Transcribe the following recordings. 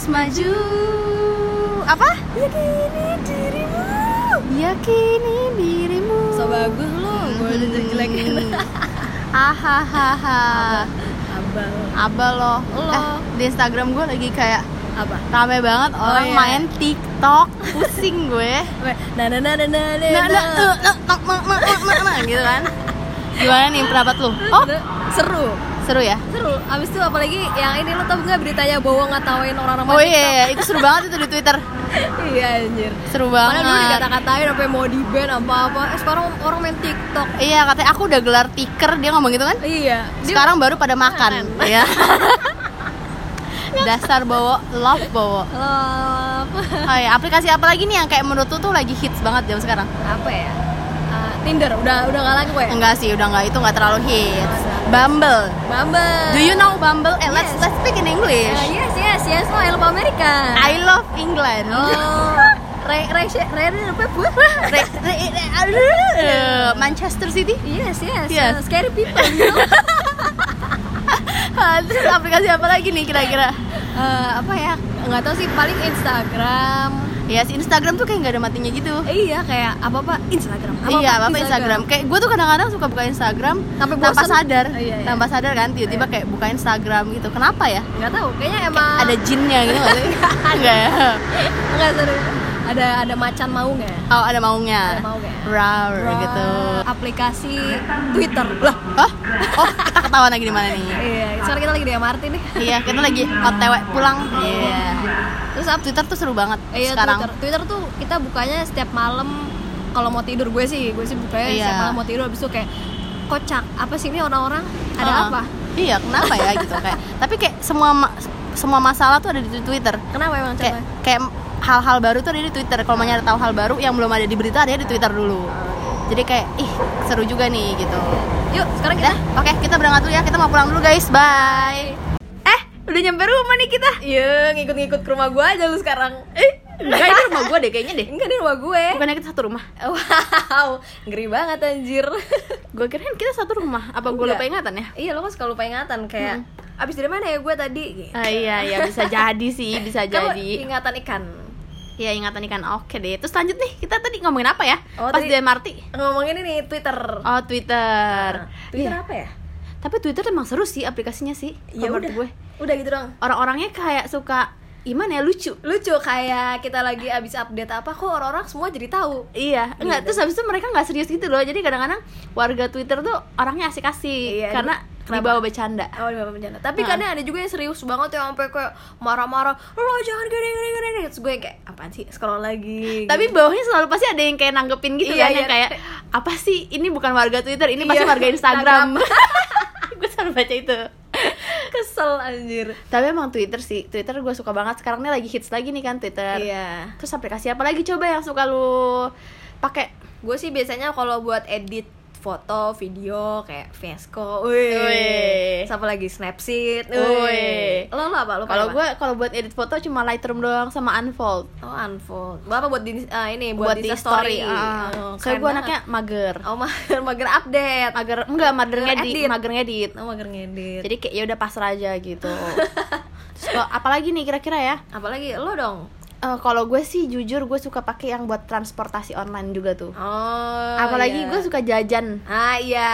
terus maju apa Yakini dirimu. yakini dirimu So bagus lo, gue udah jelek Ahahaha Abang. Abal lo Lo. Eh, Di Instagram gue lagi kayak Apa? Rame banget orang iya. main TikTok Pusing gue Nah, nah, nah, nah, nah, nah, Nah, nah, nah. eh, nah, nah, nah, nah, nah, nah, gitu kan Gimana nih pendapat lu? Oh seru, seru ya? seru. Abis itu apalagi yang ini lo tau nggak beritanya Bowo ngatawain orang-orang Oh iya, iya, itu seru banget itu di Twitter? Iya anjir. Seru Padahal dulu banget dikata-katain sampai mau di ban apa-apa. Eh sekarang orang main TikTok. Iya katanya aku udah gelar tiker dia ngomong gitu kan Iya. Dia- Sekarang baru pada makan ya Dasar bawa love bawa Love. Oh iya, aplikasi apa lagi nih yang kayak menurut tuh lagi hits banget jam sekarang? apa ya? Tinder udah udah gak lagi gue. Enggak sih, udah enggak itu enggak terlalu hits. Bumble. Bumble. Do you know Bumble? Eh, let's Yes. let's speak in English. Uh, yes, yes, yes. Oh, I love America. I love England. Oh. Re re re re? Re- re- re- aduh. Manchester City. Yes, yes. Yes. Uh, scary people. You know? Ah, Terus aplikasi apa lagi nih kira-kira? Eh, apa ya? Nggak tahu sih. Paling Instagram. Ya, si Instagram tuh kayak nggak ada matinya gitu. Eh, iya, kayak apa apa Instagram. Apa iya, apa Instagram. Kayak gue tuh kadang-kadang suka buka Instagram Sampai tanpa sadar, Oh, iya, iya. tanpa sadar kan tiba-tiba kayak buka Instagram gitu. Kenapa ya? Nggak tahu. Kayaknya emang Ada jinnya gitu nggak? Enggak ya? Nggak seru. Ada ada macan mau nggak? Oh, ada maunya. Ada mau nggak? Rar gitu. Aplikasi Twitter. Lah. Oh, oh kita ketahuan lagi di mana nih? Iya, sekarang kita lagi di MRT nih. Iya, kita lagi OTW pulang. Iya. Terus apa? Twitter tuh seru banget Iya, sekarang. Twitter. Twitter tuh kita bukanya setiap malam kalau mau tidur gue sih, gue sih bukanya Iya. setiap malam mau tidur habis itu kayak kocak. Apa sih ini orang-orang? Ada Heeh. apa? Iya, kenapa ya gitu kayak. Tapi kayak semua ma- semua masalah tuh ada di Twitter. Kenapa emang Kayak coba? kayak hal-hal baru tuh ada di Twitter. Kalau mau nyari tahu hal baru yang belum ada di berita ada di Twitter dulu. Jadi kayak ih seru juga nih gitu. Yuk, sekarang kita oke kita berangkat dulu ya. Kita mau pulang dulu guys. Bye. Eh, udah nyampe rumah nih kita. Iya, ngikut-ngikut ke rumah gue aja lu sekarang. Eh, enggak ini rumah gue deh kayaknya deh. Enggak di rumah gue. Bukannya kita satu rumah? Wow, ngeri banget anjir. Gue kirain kita satu rumah. Apa gue lupa ingatan ya? iya, lo kan suka lupa ingatan kayak abis dari mana ya gue tadi? Gitu. Ah, iya, iya bisa jadi sih, bisa Kamu jadi. ingatan ikan. Ya ingatan ikan. Oke deh. Terus lanjut nih. Kita tadi ngomongin apa ya? Oh, Pas di MRT. Ngomongin ini Twitter. Oh, Twitter. Nah, Twitter Iya. apa ya? Tapi Twitter emang seru sih aplikasinya sih. Ya udah. gue. Udah gitu dong. Orang-orangnya kayak suka gimana ya lucu. lucu kayak kita lagi abis update apa kok orang-orang semua jadi tahu Iya, enggak Gitu. terus habis itu mereka nggak serius gitu loh. Jadi kadang-kadang warga Twitter tuh orangnya asik-asik Iya, karena kenapa? dibawa bercanda. oh di bawah bencana tapi Nah. kadang ada juga yang serius banget yang sampai kayak marah-marah lo jangan gini gini gini gini." terus gue kayak apaan sih scroll lagi Tapi bawahnya selalu pasti ada yang kayak nanggepin gitu Iya, kan yang iya. kayak apa sih ini bukan warga Twitter, ini pasti Iya, warga Instagram. gue selalu baca itu. kesel anjir Tapi emang Twitter sih, Twitter gue suka banget. Sekarang nih lagi hits lagi nih kan Twitter. iya Terus aplikasi apa lagi coba yang suka lu pakai? gue sih biasanya kalau buat edit foto video kayak Vesco, Wih. siapa lagi Snapseed, Wih. lo lo apa lo Kalau gue kalau buat edit foto cuma Lightroom doang sama Unfold. oh unfold, Gua apa buat di ah, ini Buat, buat, di story. story, Ah. Oh, Soalnya keren gue anaknya mager. Oh mager mager update. Mager enggak mager Mager ngedit, edit. mager ngedit. Oh mager ngedit. Jadi kayak ya udah pasrah aja gitu. Terus kalau apalagi nih kira-kira ya? apalagi lo dong. Eh, kalau gue sih jujur gue suka pakai yang buat transportasi online juga tuh. Oh. apalagi iya. gue suka jajan. Ah iya.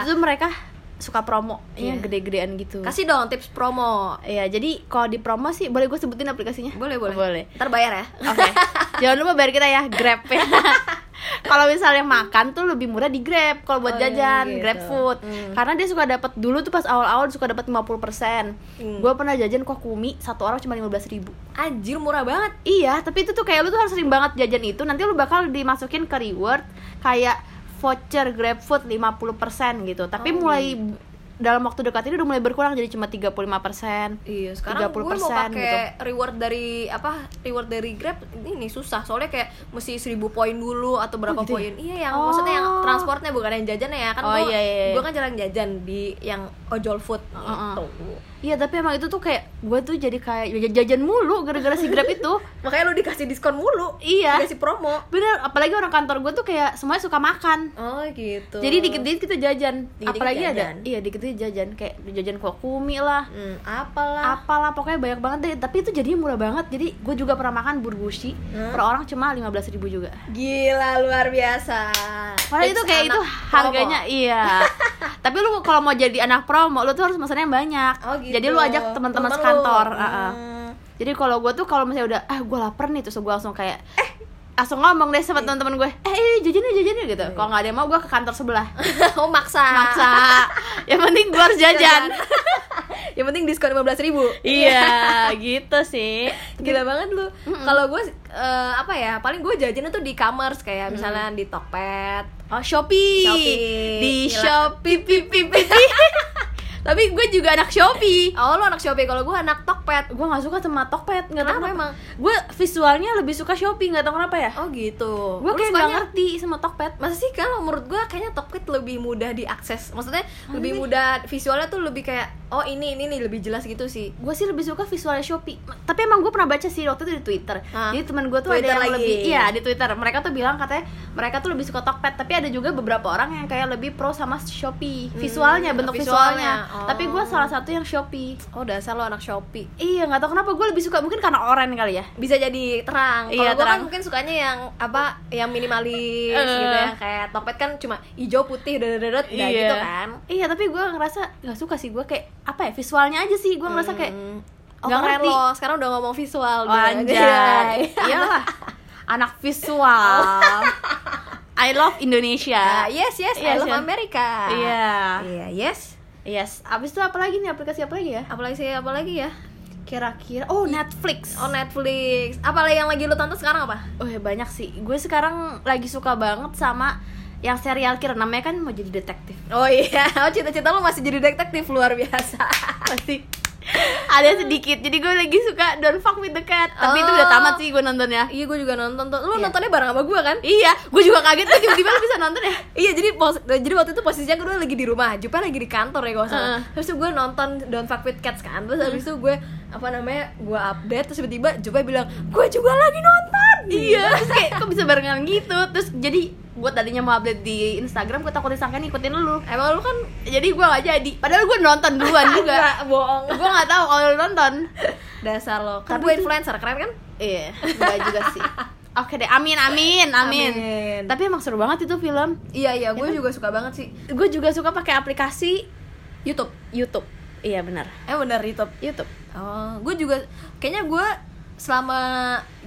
Itu tuh mereka suka promo, Iya. yang gede-gedean gitu. Kasih dong tips promo. Iya, jadi kalau di promo sih boleh gue sebutin aplikasinya? Boleh boleh. Boleh. Ntar bayar ya. Oke. Jangan lupa bayar kita ya, Grab ya. kalau misalnya makan tuh lebih murah di Grab kalau buat Oh, iya, jajan, gitu. Grab food. Hmm. Karena dia suka dapat dulu tuh pas awal-awal suka dapat 50%. Hmm. Gue pernah jajan kok kumi satu orang cuma 15.000 ribu Anjir murah banget. Iya, tapi itu tuh kayak lu tuh harus sering banget jajan itu Nanti lu bakal dimasukin ke reward Kayak voucher GrabFood 50% gitu Tapi Oh, mulai dalam waktu dekat ini udah mulai berkurang jadi cuma 35% Iya, sekarang gue mau 30% pakai gitu. reward dari apa? Reward dari Grab ini susah. Soalnya kayak mesti 1000 poin dulu atau berapa gitu ya? poin. Iya, yang Oh. maksudnya yang transportnya bukan yang jajan ya. Kan Oh, gua, iya, iya, iya. gua kan jarang jajan di yang ojol food gitu. tahu Iya tapi emang itu tuh kayak gue tuh jadi kayak jajan- mulu gara-gara si Grab itu. makanya lu dikasih diskon mulu Iya. dikasih promo Bener, apalagi orang kantor gue tuh kayak semuanya suka makan. oh gitu Jadi dikit-dikit kita jajan. Dikit-dikit apalagi ada, jajan. iya dikit-dikit jajan kayak jajan kuah kumi lah. hmm, apalah Apalah pokoknya banyak banget deh. Tapi itu jadinya murah banget. Jadi gue juga pernah makan burgushi Hmm. per orang cuma 15.000 ribu juga. gila luar biasa Padahal itu kayak itu harganya promo. iya. Tapi lu kalau mau jadi anak promo, lu tuh harus pesannya banyak. oh gitu Jadi lu ajak teman-teman sekantor. ah. Hmm. Jadi kalau gue tuh kalau misalnya udah ah gue lapar nih terus gue langsung kayak eh langsung ngomong deh sama teman-teman gue eh ini jajan nih jajan nih gitu. Kalau nggak ada yang mau gue ke kantor sebelah oh maksa maksa. yang penting gue harus jajan. yang penting diskon 15.000 ribu iya gitu sih. gila banget lu kalau gue eh, apa ya paling gue jajannya tuh di e-commerce kayak misalnya di Tokped Oh Shopee. Shopee. Di Gila. Shopee pi pi pi. pi. Tapi gue juga anak Shopee. oh lu anak Shopee. Kalau gue anak Tokped. Gue gak suka sama Tokped, nggak tahu Kenapa emang? Gue visualnya lebih suka Shopee, nggak tahu kenapa ya. oh gitu. Gue kayak nggak ngerti sama Tokped. Masa sih? Kalau menurut gue kayaknya Tokped lebih mudah diakses. Maksudnya lebih mudah visualnya tuh lebih kayak Oh ini ini nih lebih jelas gitu sih gue sih lebih suka visualnya Shopee tapi emang gue pernah baca sih waktu itu di Twitter Hah? jadi teman gue tuh Twitter ada yang lagi? lebih iya di Twitter mereka tuh bilang katanya mereka tuh lebih suka Tokped tapi ada juga beberapa orang yang kayak lebih pro sama Shopee visualnya Hmm, bentuk visualnya. visualnya, Oh. tapi gue salah satu yang Shopee Oh dasar lo anak Shopee iya nggak tahu kenapa gue lebih suka mungkin karena oranye kali ya bisa jadi terang. Kalau Iya, gue kan mungkin sukanya yang apa, yang minimalis Eh. gitu ya. Kayak Tokped kan cuma hijau putih udah udah udah gitu kan. iya tapi gue ngerasa nggak suka sih gue kayak apa ya visualnya aja sih gue ngerasa kayak Hmm. nggak Oh, ngerti. lo. Sekarang udah ngomong visual. oh, anjay iyalah anak visual I love Indonesia Ah, yes, yes, I Iya, love Shan. America. Iya. Iya, yes. Yes. Abis itu apa lagi nih aplikasi apa lagi ya? Apalagi sih apa lagi ya? Kira-kira oh Netflix. Oh, Netflix. Apa yang lagi lu tonton sekarang apa? Oh ya banyak sih. Gue sekarang lagi suka banget sama yang serial killer namanya kan mau jadi detektif. Oh iya, oh cita-cita lu masih jadi detektif luar biasa. Pasti ada sedikit. Jadi gue lagi suka Don't Fuck with the Cat. Tapi itu Oh. udah tamat sih gue nontonnya. iya, gue juga nonton tuh. Lu Iya. nontonnya bareng sama gue kan? Iya, gue juga kaget tuh tiba-tiba lu bisa nonton ya. Iya jadi pos jadi waktu itu posisinya gue lagi di rumah, Jupa lagi di kantor ya nggak salah. Heeh. Terus gue nonton Don't Fuck with Cats kan, terus habis itu gue apa namanya gue update terus tiba-tiba Jupa bilang gue juga lagi nonton. Iya, terus kayak kok bisa barengan gitu. Terus jadi gue tadinya mau update di Instagram, gue takut disangka ngikutin lu. Emang lu kan Jadi gue gak jadi. Padahal gue nonton duluan juga. Nggak, bohong. gue gak tahu kalau lu nonton. Dasar lo. Kan gue influencer keren kan? Iya, enggak juga sih. Oke deh, amin amin amin. Amin. Tapi emang seru banget itu film. Iya iya, gue juga suka banget sih Gue juga suka pakai aplikasi YouTube. YouTube. Iya benar. Eh bener YouTube. YouTube. Oh, gue juga kayaknya gue selama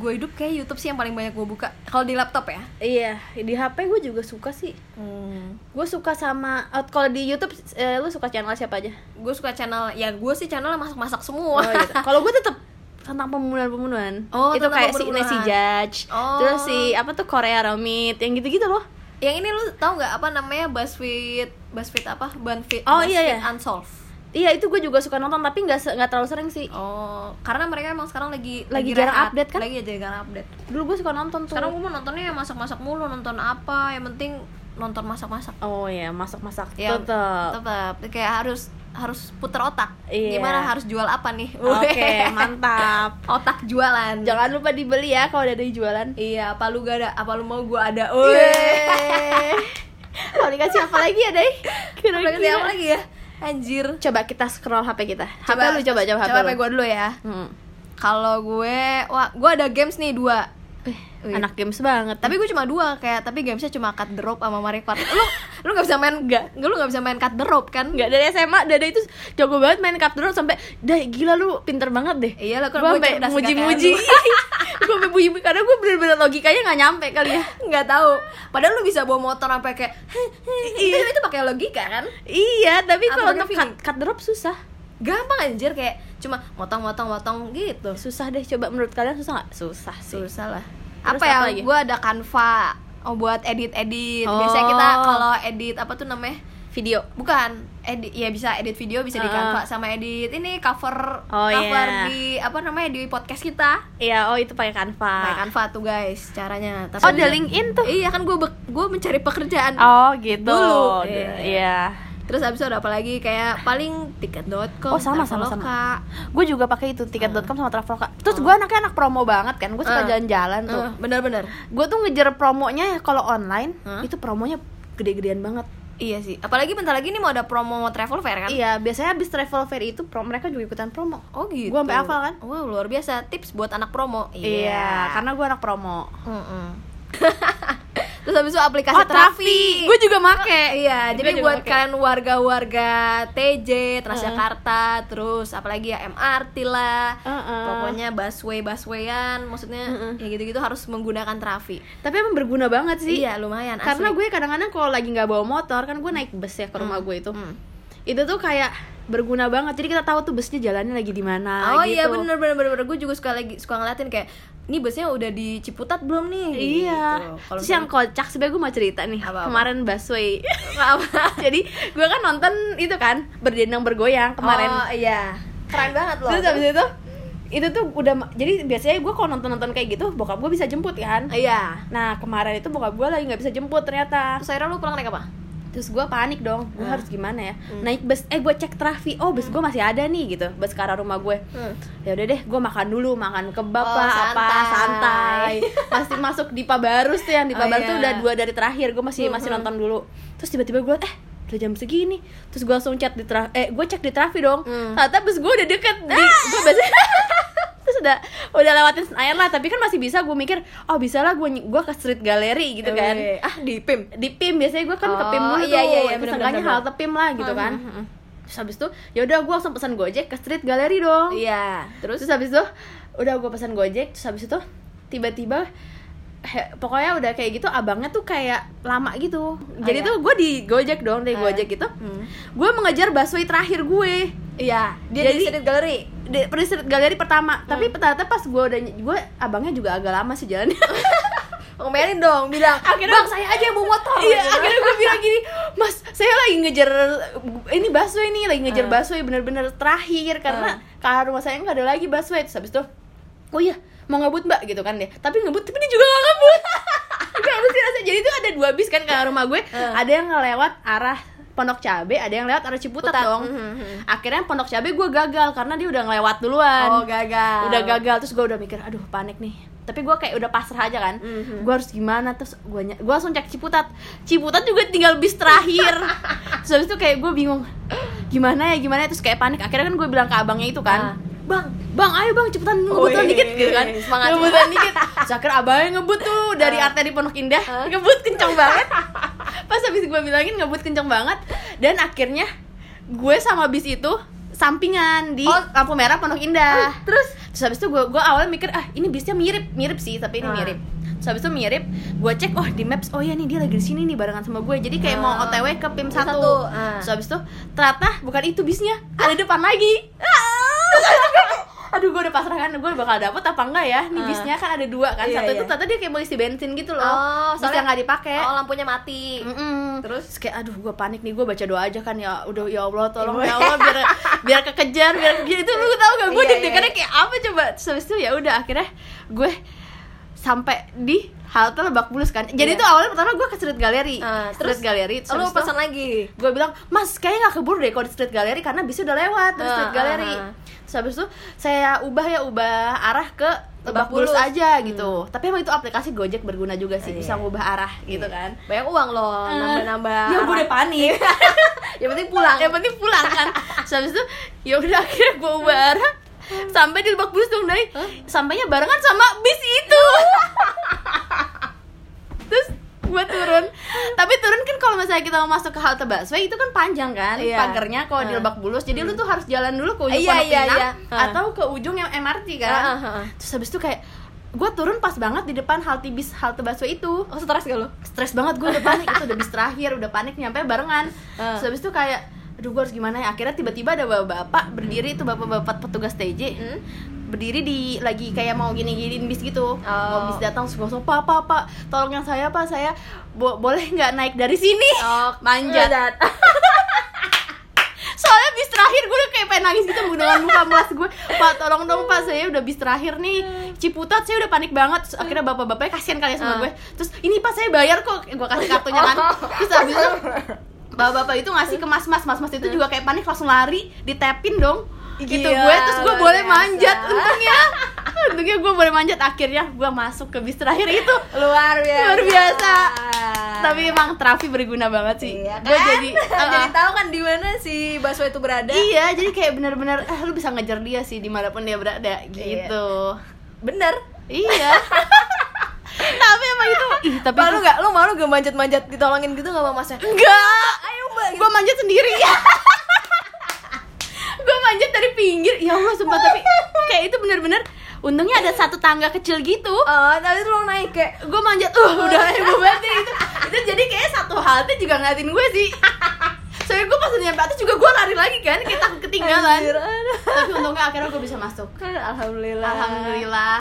gue hidup kayak YouTube sih yang paling banyak gue buka. Kalau di laptop ya. Iya, di HP gue juga suka sih. Hmm. Gue suka sama eh, kalau di YouTube eh, lu suka channel siapa aja? Gue suka channel ya gue sih channel masak-masak semua. Oh, gitu. Kalau gue tetap tentang pembunuhan-pembunuhan. Oh, itu kayak si. Nancy Judge. Oh. Terus si apa tuh Korea Romit yang gitu-gitu loh. Yang ini lu tahu nggak apa namanya BuzzFeed BuzzFeed apa? BuzzFeed Oh, iya, iya. Unsolved. Iya, itu gue juga suka nonton tapi nggak se- nggak terlalu sering sih. Oh, karena mereka emang sekarang lagi Lagi jarang rehat. update kan? Lagi aja jarang update. Dulu gue suka nonton tuh. Sekarang gue mau nontonnya yang masak-masak mulu, nonton apa? Yang penting nonton masak-masak. Oh iya, masak-masak. Ya, Tetep. tetap kayak harus harus puter otak. Iya. Gimana harus jual apa nih? Oke, mantap. otak jualan. Jangan lupa dibeli ya kalau ada di jualan. Iya, apa lu gak ada? Apa lu mau gua ada? Yeay. Aplikasi apa lagi ya, Day? Aplikasi apa lagi ya? Anjir. Coba kita scroll HP kita. HP lu coba coba HP. Coba. HP gua dulu ya. Hmm. Kalau gue, wah, gue ada games nih dua. Eh, Wih. anak games banget. Tapi gue cuma dua kayak, tapi gamesnya cuma cut the rope sama Mario Kart. Lu, lu gak bisa main Nggak. lu gak bisa main cut the rope kan? nggak dari SMA Dada itu jago banget main cup drone sampai dah gila lu pinter banget deh Iya lah, kan gue muji-muji nggak gue sampai muji karena gue bener-bener logikanya nggak nyampe kali ya nggak tahu. Padahal lu bisa bawa motor sampai kayak, itu itu pakai logika kan? iya tapi kalau untuk cut, cut drop susah Gampang anjir kayak cuma motong-motong-motong gitu. susah deh coba menurut kalian susah nggak susah sih Susah lah. Terus apa ya? apa lagi? Gue ada Canva. Oh buat edit-edit. Oh. Biasanya kita kalau edit apa tuh namanya? video Bukan, edit ya bisa edit video bisa di Ah. Canva sama edit ini cover Oh, cover iya. di apa namanya di podcast kita. iya oh itu pakai Canva Pakai Canva tuh guys caranya. Tapi oh ada LinkedIn tuh Iya kan gue gue mencari pekerjaan. oh gitu Dulu, iya iya. Terus habis itu ada apa lagi? Kayak paling tiket.com Oh, sama, sama, Traveloka. gue juga pakai itu tiket.com sama traveloka. Terus gue anaknya anak promo banget kan? Gue suka Uh. jalan-jalan tuh. Eh, bener-bener gue tuh ngejar promonya ya kalau online Hah? itu promonya gede-gedean banget. Iya sih. Apalagi bentar lagi nih mau ada promo travel fair kan? Iya biasanya habis travel fair itu pro mereka juga ikutan promo. Oh gitu. Gua sampai hafal kan. wow luar biasa. Tips buat anak promo. Iya karena gue anak promo. Mm-mm. Terus habis itu aplikasi Oh, Trafi. Gua juga make. Iya, Gua jadi juga buat make. kalian warga-warga TJ, Transjakarta, terus apalagi ya MRT lah. Uh-uh. Pokoknya busway buswayan, maksudnya Uh-uh. ya gitu-gitu harus menggunakan Trafi. tapi emang berguna banget sih Iya, lumayan karena asli. gue kadang-kadang kalau lagi nggak bawa motor kan gue naik bus ya ke rumah gue itu Hmm. itu tuh kayak berguna banget jadi kita tahu tuh busnya jalannya lagi di mana Oh gitu. iya bener bener bener bener. gue juga suka lagi suka ngeliatin kayak ini busnya udah di Ciputat belum nih? Iya. Gitu. Terus yang kocak sebenernya gue mau cerita nih. Apa-apa? Kemarin busway. Jadi gue kan nonton itu kan berdendang bergoyang kemarin. Oh iya. Keren banget loh. Terus habis itu itu tuh udah jadi biasanya gue kalau nonton nonton kayak gitu bokap gue bisa jemput kan. Iya. Nah kemarin itu bokap gue lagi nggak bisa jemput ternyata. Terus akhirnya lu pulang naik apa? Terus gue panik dong. Gue Hmm. harus gimana ya? Hmm. Naik bus. Eh gue cek trafi. Oh bus gue masih ada nih gitu. Bus ke arah rumah gue. Hmm. ya udah deh gue makan dulu makan kebab Oh, lah apa santai. masih masuk di Pabarus tuh yang di Oh, Pabarus tuh iya. udah dua dari terakhir gue masih masih Mhm. nonton dulu terus tiba-tiba gue eh udah jam segini terus gue langsung chat di tra eh gue cek di trafi dong Hmm. ternyata bus gue udah deket di gue biasanya udah udah lewatin Senayan lah tapi kan masih bisa gue mikir oh bisa lah gue gue ke street gallery gitu kan Wih, Ah, di PIM. di PIM biasanya gue kan ke PIM Oh, dulu iya, tuh iya, iya, seenggaknya bener, halte PIM lah gitu kan Hmm, hmm, hmm. terus habis itu ya udah gue langsung pesan gojek ke street gallery dong Iya. terus terus habis itu udah gue pesan gojek terus habis itu tiba-tiba he- pokoknya udah kayak gitu abangnya tuh kayak lama gitu jadi iya? tuh gue di gojek dong dari Eh. gojek gitu Hmm. gue mengejar busway terakhir gue Iya, dia di Jadi- street gallery. di di street galeri pertama tapi ternyata pas gue udah gue abangnya juga agak lama sih jalannya Ngomelin dong, bilang, Akhirnya- "Bang, saya aja yang bawa motor." Iya, Gitu. akhirnya gue bilang gini, Mas, saya lagi ngejar ini busway nih, lagi ngejar Hmm. busway bener-bener terakhir karena Hmm. ke arah rumah saya nggak ada lagi busway. Terus habis itu, oh iya, mau ngebut mbak gitu kan dia. Tapi ngebut, tapi dia juga ngebut. Gak rasanya. Jadi itu ada dua bis kan ke arah rumah gue. Hmm. Ada yang ngelewat arah Pondok Cabe, ada yang lewat arah Ciputat Ciputat. dong. Mhm, mhm. Akhirnya Pondok Cabe gue gagal karena dia udah ngelewat duluan. Oh, gagal. Udah gagal terus gue udah mikir, aduh panik nih. Tapi gue kayak udah pasrah aja kan. Mhm. Gue harus gimana terus gue gue langsung cek Ciputat. Ciputat juga tinggal bis terakhir. terus habis itu kayak gue bingung gimana ya gimana ya? terus kayak panik. Akhirnya kan gue bilang ke abangnya itu kan. Ah. Bang, bang, ayo bang, cepetan ngebutan Wih, dikit gitu kan semangat. Ngebutan dikit akhirnya abangnya ngebut tuh dari Ah. arteri Pondok Indah Ah. Ngebut kenceng banget Pas habis gue bilangin ngebut kenceng banget Dan akhirnya gue sama bis itu sampingan di Oh. lampu merah Pondok Indah Terus terus habis itu gue gue awalnya mikir ah ini bisnya mirip mirip sih tapi ini Ah. mirip terus habis itu mirip gue cek oh di maps oh ya nih dia lagi di sini nih barengan sama gue jadi kayak mau Ah. otw ke pim satu ah. terus habis itu ternyata bukan itu bisnya ada depan lagi aduh gue udah pasrah kan gue bakal dapet apa enggak ya nih Ah. bisnya kan ada dua kan Iya, satu itu iya. ternyata dia kayak mau isi bensin gitu loh Oh, soalnya- nggak dipakai oh, lampunya mati. Mm-mm. Terus? kayak aduh gue panik nih gue baca doa aja kan ya udah ya Allah tolong Iya. ya Allah biar biar kekejar biar itu lu tau gak gue Iya, deg-degannya iya. kayak apa coba terus itu ya udah akhirnya gue sampai di halte Lebak Bulus kan jadi Iya. tuh awalnya pertama gue ke street gallery Ah, street terus gallery terus lu pesan lagi. gue bilang mas kayaknya nggak keburu deh kalau di street gallery karena bisnya udah lewat dari Ah, street gallery ah. terus habis itu saya ubah ya ubah arah ke Lebak Bulus aja gitu tapi emang itu aplikasi Gojek berguna juga sih Iya. bisa ngubah arah gitu kan Banyak uang loh, nambah-nambah. ya gue udah panik Yang penting pulang. yang penting pulang kan Terus habis itu ya udah akhirnya gue ubah arah sampai di Lebak Bulus dong dari sampainya barengan sama bis itu terus gue turun tapi turun kan kalau misalnya kita mau masuk ke halte busway itu kan panjang kan Iya. pagernya kalau di. Lebak Bulus jadi lu tuh harus jalan dulu ke ujung Iya, Pondok iya, Pinang iya. Atau ke ujung yang MRT kan ah. terus habis itu kayak gue turun pas banget di depan halte bis halte busway itu Oh, stres gak lu? stres banget gue udah panik itu udah bis terakhir udah panik nyampe barengan Ah. terus habis itu kayak aduh gue harus gimana ya? Akhirnya tiba-tiba ada bapak-bapak berdiri itu bapak-bapak petugas TJ Hmm? berdiri di lagi kayak mau gini-giniin bis gitu. Oh. mau bis datang terus langsung pak pak pak tolong yang saya pak saya bo- boleh nggak naik dari sini? Oh, manjat soalnya bis terakhir gue udah kayak pengen nangis gitu dengan muka melas gue pak tolong dong pak saya udah bis terakhir nih. Ciputat saya udah panik banget. Terus akhirnya bapak-bapaknya kasihan kali ya sama Ah. gue terus ini pak saya bayar kok. Gue kasih kartunya kan. Oh. terus habis itu bapak-bapak itu ngasih ke mas-mas mas-mas itu juga kayak panik langsung lari ditepin dong. Gitu Gila, gue terus gue boleh biasa. manjat untungnya. Untungnya gue boleh manjat akhirnya gue masuk ke bis terakhir itu. Luar biasa. Luar biasa. tapi emang terapi berguna banget sih. Iya gue kan? jadi jadi uh, tahu kan di mana si Baswe itu berada. Iya jadi kayak bener-bener eh lu bisa ngejar dia sih di mana pun dia berada. Gitu. Bener. Iya. Tapi emang itu ih tapi malu nggak? Lu malu gak manjat-manjat ditolongin gitu nggak sama masnya? Enggak mbak gue manjat sendiri. Gue manjat dari pinggir. Ya allah sumpah tapi kayak itu bener-bener untungnya ada satu tangga kecil gitu. Oh tapi lu naik kayak gue manjat uh udah heboh banget itu itu jadi kayak satu halte juga ngeliatin gue sih. Soalnya gue pas nyampe atas juga gue lari lagi kan takut ketinggalan. Anjir, tapi untungnya akhirnya gue bisa masuk. Alhamdulillah. Alhamdulillah